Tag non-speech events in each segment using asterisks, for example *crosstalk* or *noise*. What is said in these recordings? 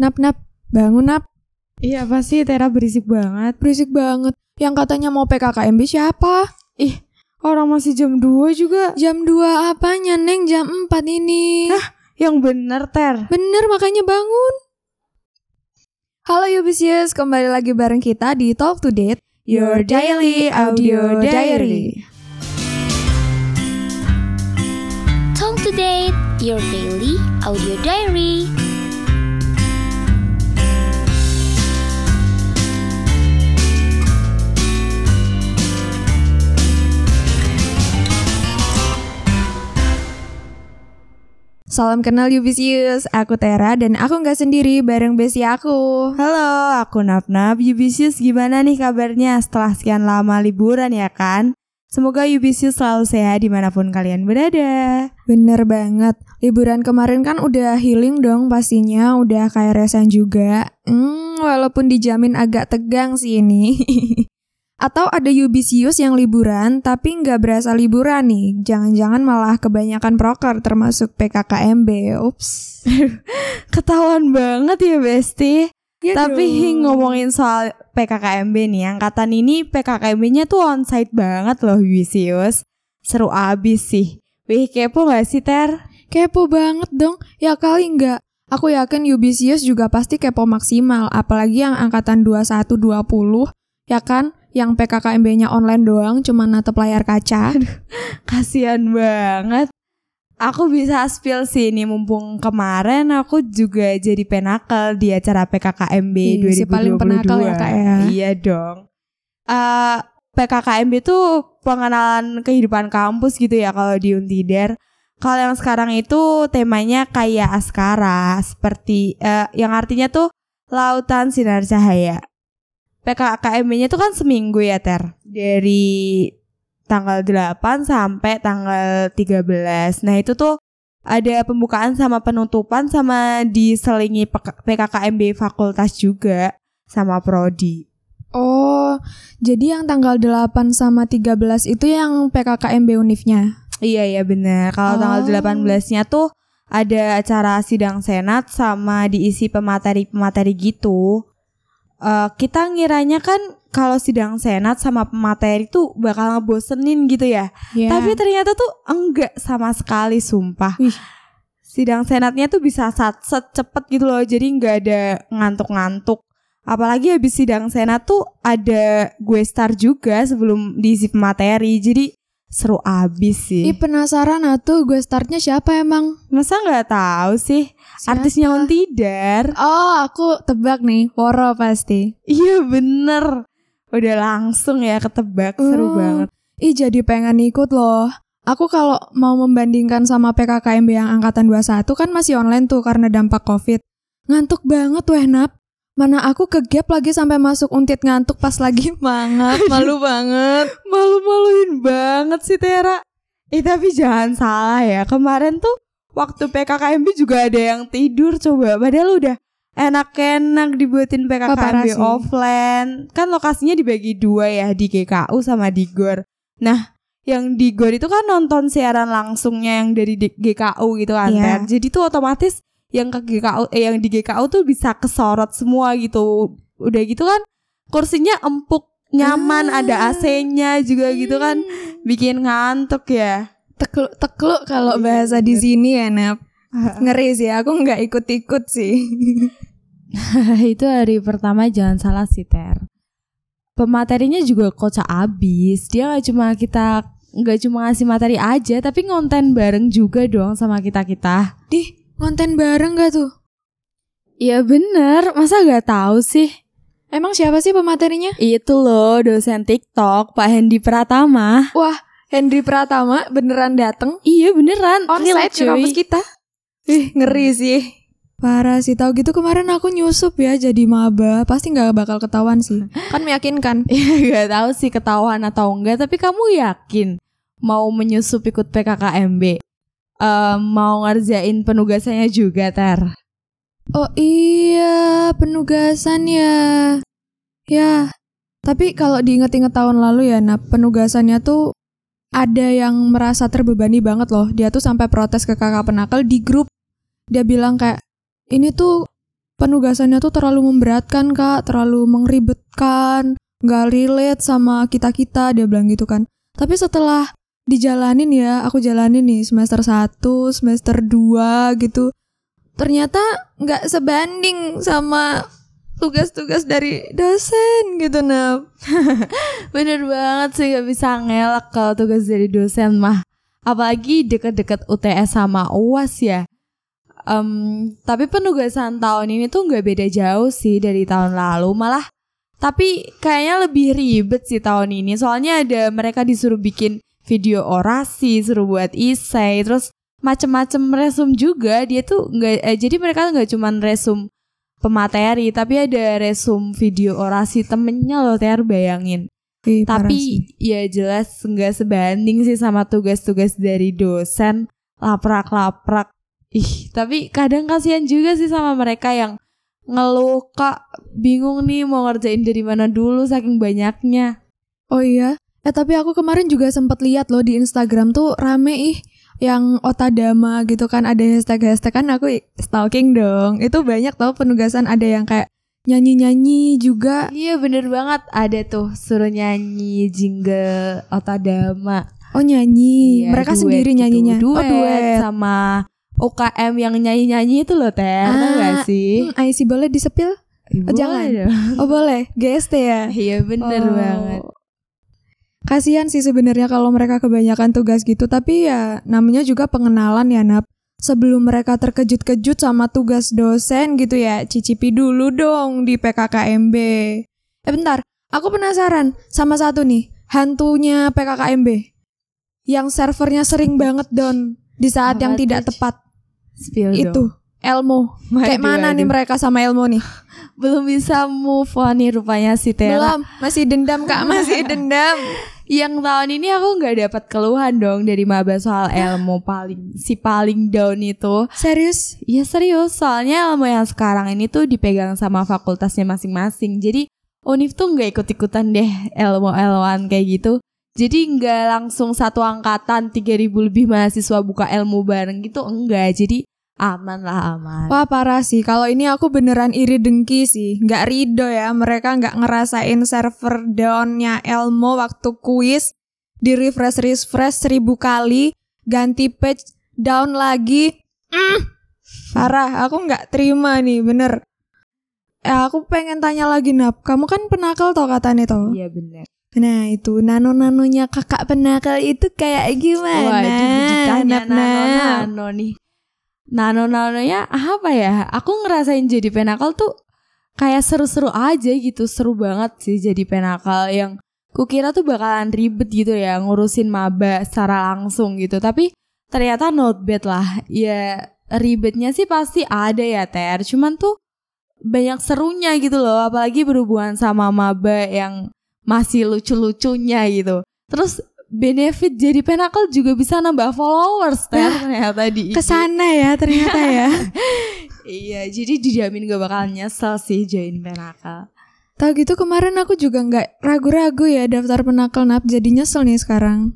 Nap nap, bangun nap. Iya pasti Tera berisik banget. Berisik banget. Yang katanya mau PKKMB siapa? Ih, orang masih jam 2 juga. Jam 2 apanya, Neng? Jam 4 ini. Hah? Yang bener, Ter. Bener, makanya bangun. Halo Yubisius, kembali lagi bareng kita di Talk to Date, Your Daily Audio Diary. Talk to Date, your daily audio diary. Salam kenal Yubisius, aku Tera dan aku nggak sendiri bareng besi aku. Halo, aku Nap-Nap. Yubisius gimana nih kabarnya setelah sekian lama liburan ya kan? Semoga Yubisius selalu sehat di mana pun kalian berada. Bener banget, liburan kemarin kan udah healing dong pastinya, udah kayak resan juga. Hmm, walaupun dijamin agak tegang sih ini. *laughs* Atau ada Yubisius yang liburan tapi nggak berasa liburan nih. Jangan-jangan malah kebanyakan proker termasuk PKKMB. Ups. *laughs* Ketahuan banget ya Besti. Ya Tapi dong. *laughs* ngomongin soal PKKMB nih, angkatan ini PKKMB-nya tuh onsite banget loh Yubisius. Seru abis sih. Wih, kepo gak sih Ter? Kepo banget dong. Ya kali nggak. Aku yakin Yubisius juga pasti kepo maksimal. Apalagi yang angkatan 21-20. Ya kan? Yang PKKMB-nya online doang, cuma natep layar kaca. *laughs* Kasian banget. Aku bisa spill sih ini mumpung kemarin aku juga jadi penakel di acara PKKMB Ih, si 2022. paling penakal ya, Kak, ya. Iya dong. Eh PKKMB tuh pengenalan kehidupan kampus gitu ya kalau di Untider. Kalau yang sekarang itu temanya kayak askara seperti eh, yang artinya tuh lautan sinar cahaya. PKKMB-nya tuh kan seminggu ya Ter. Dari tanggal 8 sampai tanggal 13. Nah, itu tuh ada pembukaan sama penutupan sama diselingi PK- PKKMB fakultas juga sama prodi. Oh, jadi yang tanggal 8 sama 13 itu yang PKKMB unifnya. Iya iya bener. Kalau tanggal Oh. 18-nya tuh ada acara sidang senat sama diisi pemateri-pemateri gitu. Eh, kita ngiranya kan kalau sidang senat sama pemateri tuh bakal ngebosenin gitu ya. Ya. Tapi ternyata tuh enggak sama sekali sumpah. Wih. Sidang senatnya tuh bisa sat-set cepet gitu loh. Jadi nggak ada ngantuk-ngantuk. Apalagi habis sidang senat tuh ada gue star juga sebelum diisi pemateri. Jadi seru abis sih. Ih penasaran atuh gue startnya siapa emang? Masa nggak tahu sih Siapa? artisnya Untidar? Oh, aku tebak nih, Woro pasti. Iya bener. Udah langsung ya ketebak seru Oh. banget. Ih jadi pengen ikut loh. Aku kalau mau membandingkan sama PKKMB yang angkatan 21 kan masih online tuh karena dampak Covid. Ngantuk banget weh Nap. Mana aku ke gap lagi sampai masuk untit ngantuk pas lagi *laughs* mangap. Malu banget. Malu-maluin banget sih Tera. Eh tapi jangan salah ya. Kemarin tuh waktu PKKMB juga ada yang tidur coba. Padahal udah enak-enak dibuatin PKKMB sih. offline. Kan lokasinya dibagi dua ya di GKU sama di GOR. Nah, yang di GOR itu kan nonton siaran langsungnya yang dari di- GKU gitu kan. Iya. Ter. Jadi tuh otomatis yang ke GKU eh yang di GKU tuh bisa kesorot semua gitu. Udah gitu kan kursinya empuk, nyaman, Ah. ada AC-nya juga gitu kan. Bikin ngantuk ya. Tekluk tekluk kalau Iya, bahasa di bener. sini ya Nap. Ngeri sih, aku nggak ikut-ikut sih. *laughs* itu hari pertama jangan salah sih Ter. Pematerinya juga kocak abis. Dia nggak cuma kita nggak cuma ngasih materi aja, tapi ngonten bareng juga dong sama kita kita. Dih, konten bareng gak tuh? Iya bener, masa nggak tahu sih? Emang siapa sih pematerinya? Itu loh dosen TikTok Pak Hendi Pratama. Wah, Henry Pratama beneran dateng Iya beneran. onsite Real, ke kampus kita. Ih, ngeri sih. Parah sih, tahu gitu kemarin aku nyusup ya jadi maba, pasti nggak bakal ketahuan sih. Kan meyakinkan. *laughs* Iya gak tahu sih ketahuan atau enggak, tapi kamu yakin mau menyusup ikut PKKMB? Eh, mau ngerjain penugasannya juga, Ter? Oh iya, penugasan ya. Ya, tapi kalau diinget-inget tahun lalu ya, nah penugasannya tuh ada yang merasa terbebani banget loh. Dia tuh sampai protes ke kakak penakal di grup. Dia bilang kayak, ini tuh penugasannya tuh terlalu memberatkan kak, terlalu mengeribetkan, nggak relate sama kita kita dia bilang gitu kan. Tapi setelah dijalanin ya, aku jalanin nih semester 1, semester 2 gitu. Ternyata nggak sebanding sama tugas-tugas dari dosen gitu nah. *laughs* Bener banget sih gak bisa ngelak kalau tugas dari dosen mah. Apalagi deket-deket UTS sama UAS ya. Em, tapi penugasan tahun ini tuh nggak beda jauh sih dari tahun lalu. Malah tapi kayaknya lebih ribet sih tahun ini. Soalnya ada mereka disuruh bikin video orasi, suruh buat isai, terus macem-macem resum juga. Dia tuh nggak, eh, jadi mereka nggak cuman resum pemateri, tapi ada resum video orasi temennya loh, Ter bayangin. Ih, Tapi ya jelas nggak sebanding sih sama tugas-tugas dari dosen laprak-laprak. Ih, tapi kadang kasihan juga sih sama mereka yang ngeluh kak bingung nih mau ngerjain dari mana dulu saking banyaknya. Oh iya, eh tapi aku kemarin juga sempat lihat loh di Instagram tuh rame ih yang otadama gitu kan ada hashtag-hashtag kan aku stalking dong. Itu banyak tau penugasan ada yang kayak nyanyi-nyanyi juga. Iya bener banget ada tuh suruh nyanyi jingle Otadama. Oh nyanyi, Iya, mereka duet sendiri gitu. nyanyinya. Duet, Oh duet. sama UKM yang nyanyi-nyanyi itu loh Ter, tau Ah, gak sih? Hmm, Aisi boleh disepil? Oh, jangan. dong. Oh boleh, GST ya. Iya bener Oh. banget. Kasihan sih sebenarnya kalau mereka kebanyakan tugas gitu, tapi ya namanya juga pengenalan ya Nap. Sebelum mereka terkejut-kejut sama tugas dosen gitu ya, cicipi dulu dong di PKKMB. Eh bentar, aku penasaran sama satu nih, hantunya PKKMB. Yang servernya sering banget down di saat Apa yang tidak tepat. Spill Itu, dong. Elmo. Kayak mana nih mereka sama Elmo nih? *laughs* Belum bisa move on nih rupanya si Tera. Belum, masih dendam Kak, masih *laughs* dendam. Yang tahun ini aku nggak dapat keluhan dong dari maba soal Elmo paling si paling down itu. Serius? Iya serius, soalnya Elmo yang sekarang ini tuh dipegang sama fakultasnya masing-masing. Jadi Unif tuh nggak ikut-ikutan deh Elmo-Elmoan kayak gitu. Jadi nggak langsung satu angkatan 3000 lebih mahasiswa buka ilmu bareng gitu enggak. Jadi aman lah aman. Wah parah sih, kalau ini aku beneran iri dengki sih. Nggak rido ya, mereka nggak ngerasain server downnya Elmo waktu kuis. Di refresh-refresh seribu kali, ganti page, down lagi. Mm, parah, aku nggak terima nih, bener. Eh, aku pengen tanya lagi, Nap. Kamu kan penakal toh katanya toh? Iya bener. Nah itu, nano-nanonya kakak penakal itu kayak gimana? Nap, Nap? nano-nano nih. Nano-nanonya apa ya? Aku ngerasain jadi penakal tuh kayak seru-seru aja gitu. Seru banget sih jadi penakal yang kukira tuh bakalan ribet gitu ya ngurusin maba secara langsung gitu. Tapi ternyata not bad lah. Ya ribetnya sih pasti ada ya Ter. Cuman tuh banyak serunya gitu loh. Apalagi berhubungan sama maba yang masih lucu-lucunya gitu. Terus benefit jadi penakal juga bisa nambah followers Ter, ternyata di IG. Ke sana ya ternyata ya. *laughs* Iya, jadi dijamin gak bakal nyesel sih join penakal. Tahu gitu kemarin aku juga nggak ragu-ragu ya daftar penakal nap jadi nyesel nih sekarang.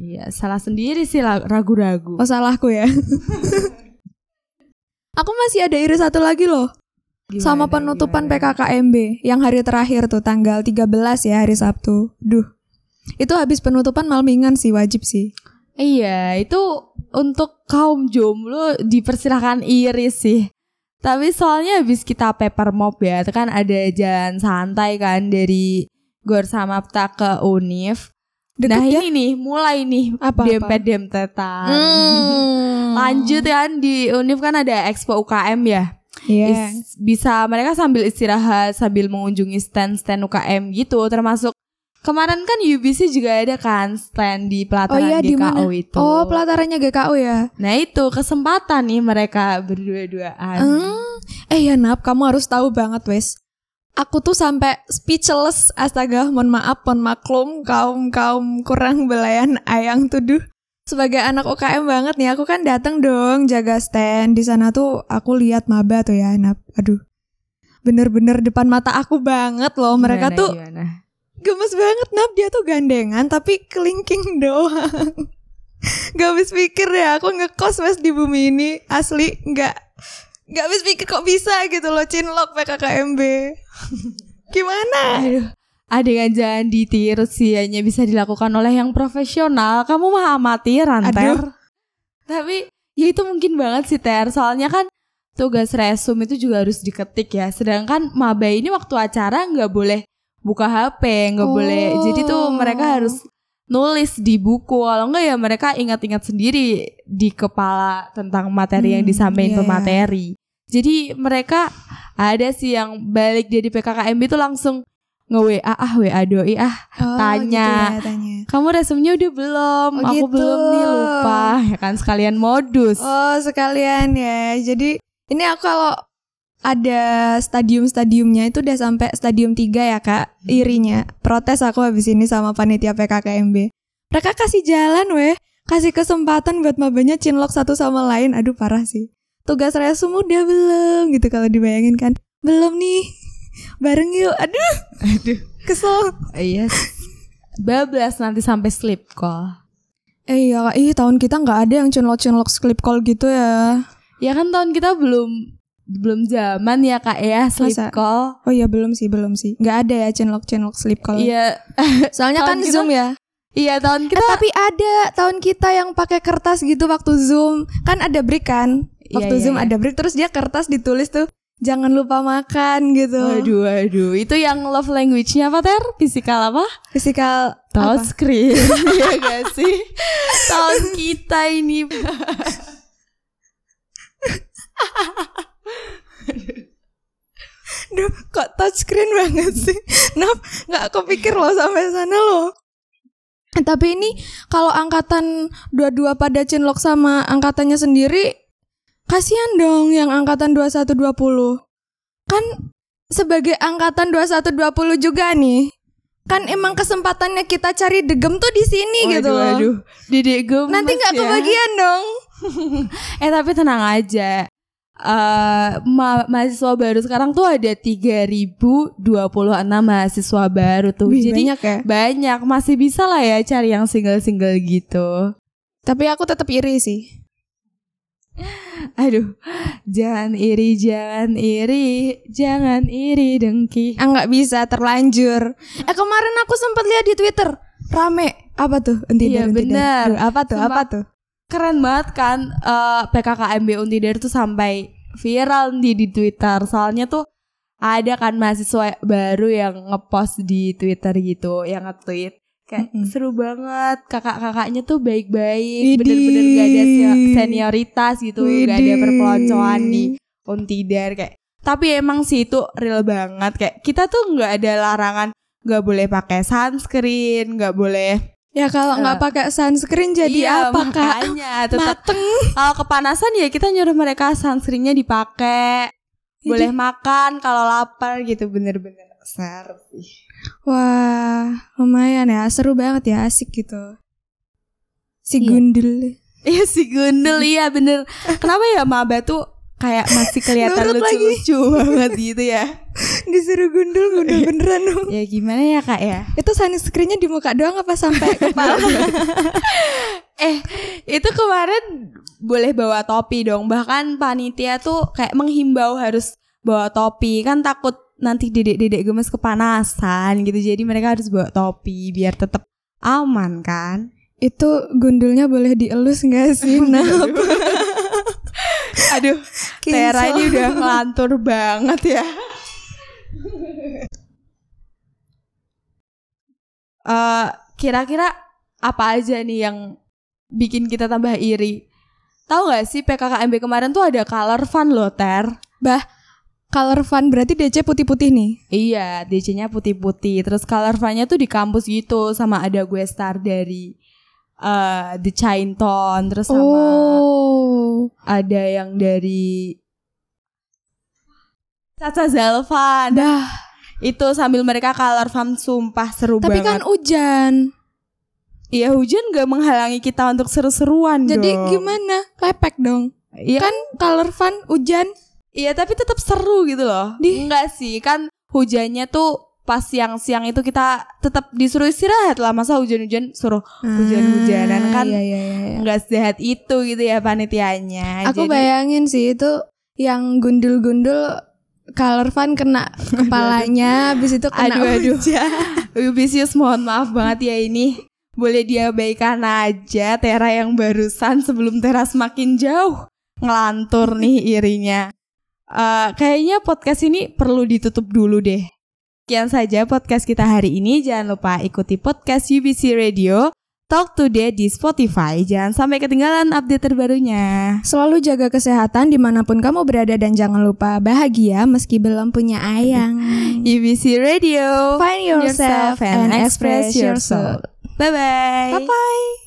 Iya, salah sendiri sih ragu-ragu. Oh salahku ya. *laughs* aku masih ada iri satu lagi loh Gimana, sama penutupan gimana? PKKMB yang hari terakhir tuh tanggal 13 ya hari Sabtu. Duh. Itu habis penutupan malmingan sih wajib sih. Iya, itu untuk kaum jomblo dipersilahkan iri sih. Tapi soalnya habis kita paper mob ya, itu kan ada jalan santai kan dari Gor Samapta ke Unif. Deket nah ya? ini nih, mulai nih Apa-apa? dempet-dempetan. Hmm. *laughs* Lanjut kan di Unif kan ada Expo UKM ya. Iya. Is- bisa mereka sambil istirahat sambil mengunjungi stand-stand UKM gitu termasuk kemarin kan UBC juga ada kan stand di Oh pelataran iya di GKO mana? itu. Oh pelatarannya GKO ya. Nah itu kesempatan nih mereka berdua-duaan. Hmm. Eh ya Nap, kamu harus tahu banget wes. Aku tuh sampai speechless. Astaga, mohon maaf, mohon maklum kaum kaum kurang belayan ayang tuduh. Sebagai anak UKM banget nih, aku kan datang dong jaga stand di sana tuh. Aku lihat maba tuh ya, Nap. Aduh, bener-bener depan mata aku banget loh. Mereka Gimana, tuh gimana? Gemes banget, Nap. Dia tuh gandengan tapi kelingking *laughs* doang. Gak habis pikir ya, aku ngekos wes di bumi ini asli nggak Gak habis pikir kok bisa gitu loh Cinlok PKKMB *laughs* Gimana? Aduh, adegan jangan ditiru sih hanya bisa dilakukan oleh yang profesional. Kamu mah amatiran, Aduh. Ter. Tapi ya itu mungkin banget sih, Ter. Soalnya kan tugas resum itu juga harus diketik ya. Sedangkan maba ini waktu acara nggak boleh buka HP, nggak Oh. boleh. Jadi tuh mereka harus nulis di buku. Kalau enggak ya mereka ingat-ingat sendiri di kepala tentang materi yang Hmm, disampaikan iya. pemateri. Jadi mereka ada sih yang balik dari PKKMB itu langsung nge-WA ah WA doi ah Oh, Tanya. gitu ya, tanya. kamu resumnya udah belum Oh, aku gitu. belum nih lupa ya kan sekalian modus Oh sekalian ya Jadi ini aku kalau ada stadium-stadiumnya itu udah sampai stadium 3 ya kak Irinya. Protes aku habis ini sama panitia PKKMB Mereka kasih jalan weh. Kasih kesempatan buat mabanya cinlok satu sama lain. Aduh parah sih. Tugas resum udah belum gitu kalau dibayangin kan. Belum nih. *laughs* Bareng yuk. Aduh. Aduh. Kesel. Iya. Bablas nanti sampai sleep call. Eh iya kak. Ih tahun kita nggak ada yang cinlok-cinlok sleep call gitu ya. Ya kan tahun kita belum belum zaman ya kak ya sleep Masa? call Oh iya belum sih belum sih nggak ada ya cinlok-cinlok sleep call iya *laughs* Soalnya kan kita- Zoom ya iya tahun Eh, kita tapi ada tahun kita yang pakai kertas gitu waktu Zoom. Kan ada break kan? Iya, Waktu iya, Zoom iya. ada break terus dia kertas ditulis tuh jangan lupa makan gitu. Waduh, waduh, itu yang love language-nya apa ter? Fisikal apa? Fisikal? Touchscreen, *laughs* ya gak sih? Tahun kita ini. *laughs* Duh, kok touchscreen *laughs* banget sih? Nap, nggak kepikir loh sampai sana loh. Tapi ini kalau angkatan dua-dua pada cinlok sama angkatannya sendiri, kasihan dong yang angkatan 2120. Kan sebagai angkatan 2120 juga nih. Kan emang kesempatannya kita cari degem tuh di sini gitu loh. waduh. Dedek gemes Nanti nggak ya. kebagian dong. *laughs* Eh tapi tenang aja. Eh ma- mahasiswa baru sekarang tuh ada 3026 mahasiswa baru tuh. Wih, Jadi banyak ya. banyak masih bisa lah ya cari yang single-single gitu. Tapi aku tetap iri sih. *laughs* Aduh, jangan iri, jangan iri, jangan iri dengki. Ah nggak bisa terlanjur. Eh kemarin aku sempat lihat di Twitter rame apa tuh? Iya, benar. Apa tuh? Sumpah. Apa tuh? Keren banget kan eh, PKKMB Untidar tuh sampai viral nih di Twitter. Soalnya tuh ada kan mahasiswa baru yang ngepost di Twitter gitu, yang nge-tweet kayak Mm-mm. seru banget kakak-kakaknya tuh baik-baik bener-bener gak ada se- senioritas gitu gak ada perpeloncoan di Untidar kayak tapi emang sih itu real banget kayak kita tuh nggak ada larangan nggak boleh pakai sunscreen nggak boleh Ya kalau nggak Eh, pakai sunscreen jadi Iya, apa kak? makanya tetap Mateng. kalau kepanasan ya kita nyuruh mereka sunscreennya dipakai boleh makan kalau lapar gitu bener-bener ser Wah lumayan ya seru banget ya asik gitu. Si Iya. gundul. iya si gundul iya bener kenapa ya maba tuh kayak masih *laughs* kelihatan lucu-lucu banget gitu ya *laughs* Disuruh gundul gundul beneran dong. ya gimana ya kak ya? Itu sunscreennya di muka doang apa sampai kepala? *laughs* eh itu kemarin boleh bawa topi dong. Bahkan panitia tuh kayak menghimbau harus bawa topi. Kan takut nanti dedek-dedek gemes kepanasan gitu. Jadi mereka harus bawa topi biar tetap aman kan? Itu gundulnya boleh dielus nggak sih? *laughs* Nah, *laughs* aduh Tera ini udah ngelantur banget ya Eh, kira-kira apa aja nih yang bikin kita tambah iri Tahu gak sih PKKMB kemarin tuh ada color fun loh Ter color fun berarti DC putih-putih nih. Iya, DC-nya putih-putih. Terus color fun-nya tuh di kampus gitu sama ada gue star dari eh The Chainton terus sama Oh. ada yang dari Caca Zalvan. Dah, Itu sambil mereka color fun sumpah seru tapi kan banget. hujan. Iya, hujan gak menghalangi kita untuk seru-seruan Jadi dong. gimana? Lepek dong. Iya, Kan color fun hujan. iya tapi tetap seru gitu loh. Di- Enggak sih, kan hujannya tuh pas siang-siang itu kita tetap disuruh istirahat lah masa hujan-hujan suruh Hujan-hujanan kan Iya, iya, iya, iya. nggak sehat itu gitu ya panitianya. Aku Jadi- bayangin sih itu yang gundul-gundul color fun kena kepalanya habis itu kena Aduh aduh. hujan. Yubisius mohon maaf banget ya ini. Boleh diabaikan aja Tera yang barusan sebelum Tera semakin jauh ngelantur nih irinya. Eh, kayaknya podcast ini perlu ditutup dulu deh. Sekian saja podcast kita hari ini. Jangan lupa ikuti podcast UBC Radio Talk Today di Spotify. Jangan sampai ketinggalan update terbarunya. Selalu jaga kesehatan di mana pun kamu berada dan jangan lupa bahagia meski belum punya ayang. *laughs* UBC Radio. Find yourself and express yourself. Bye bye. Bye bye.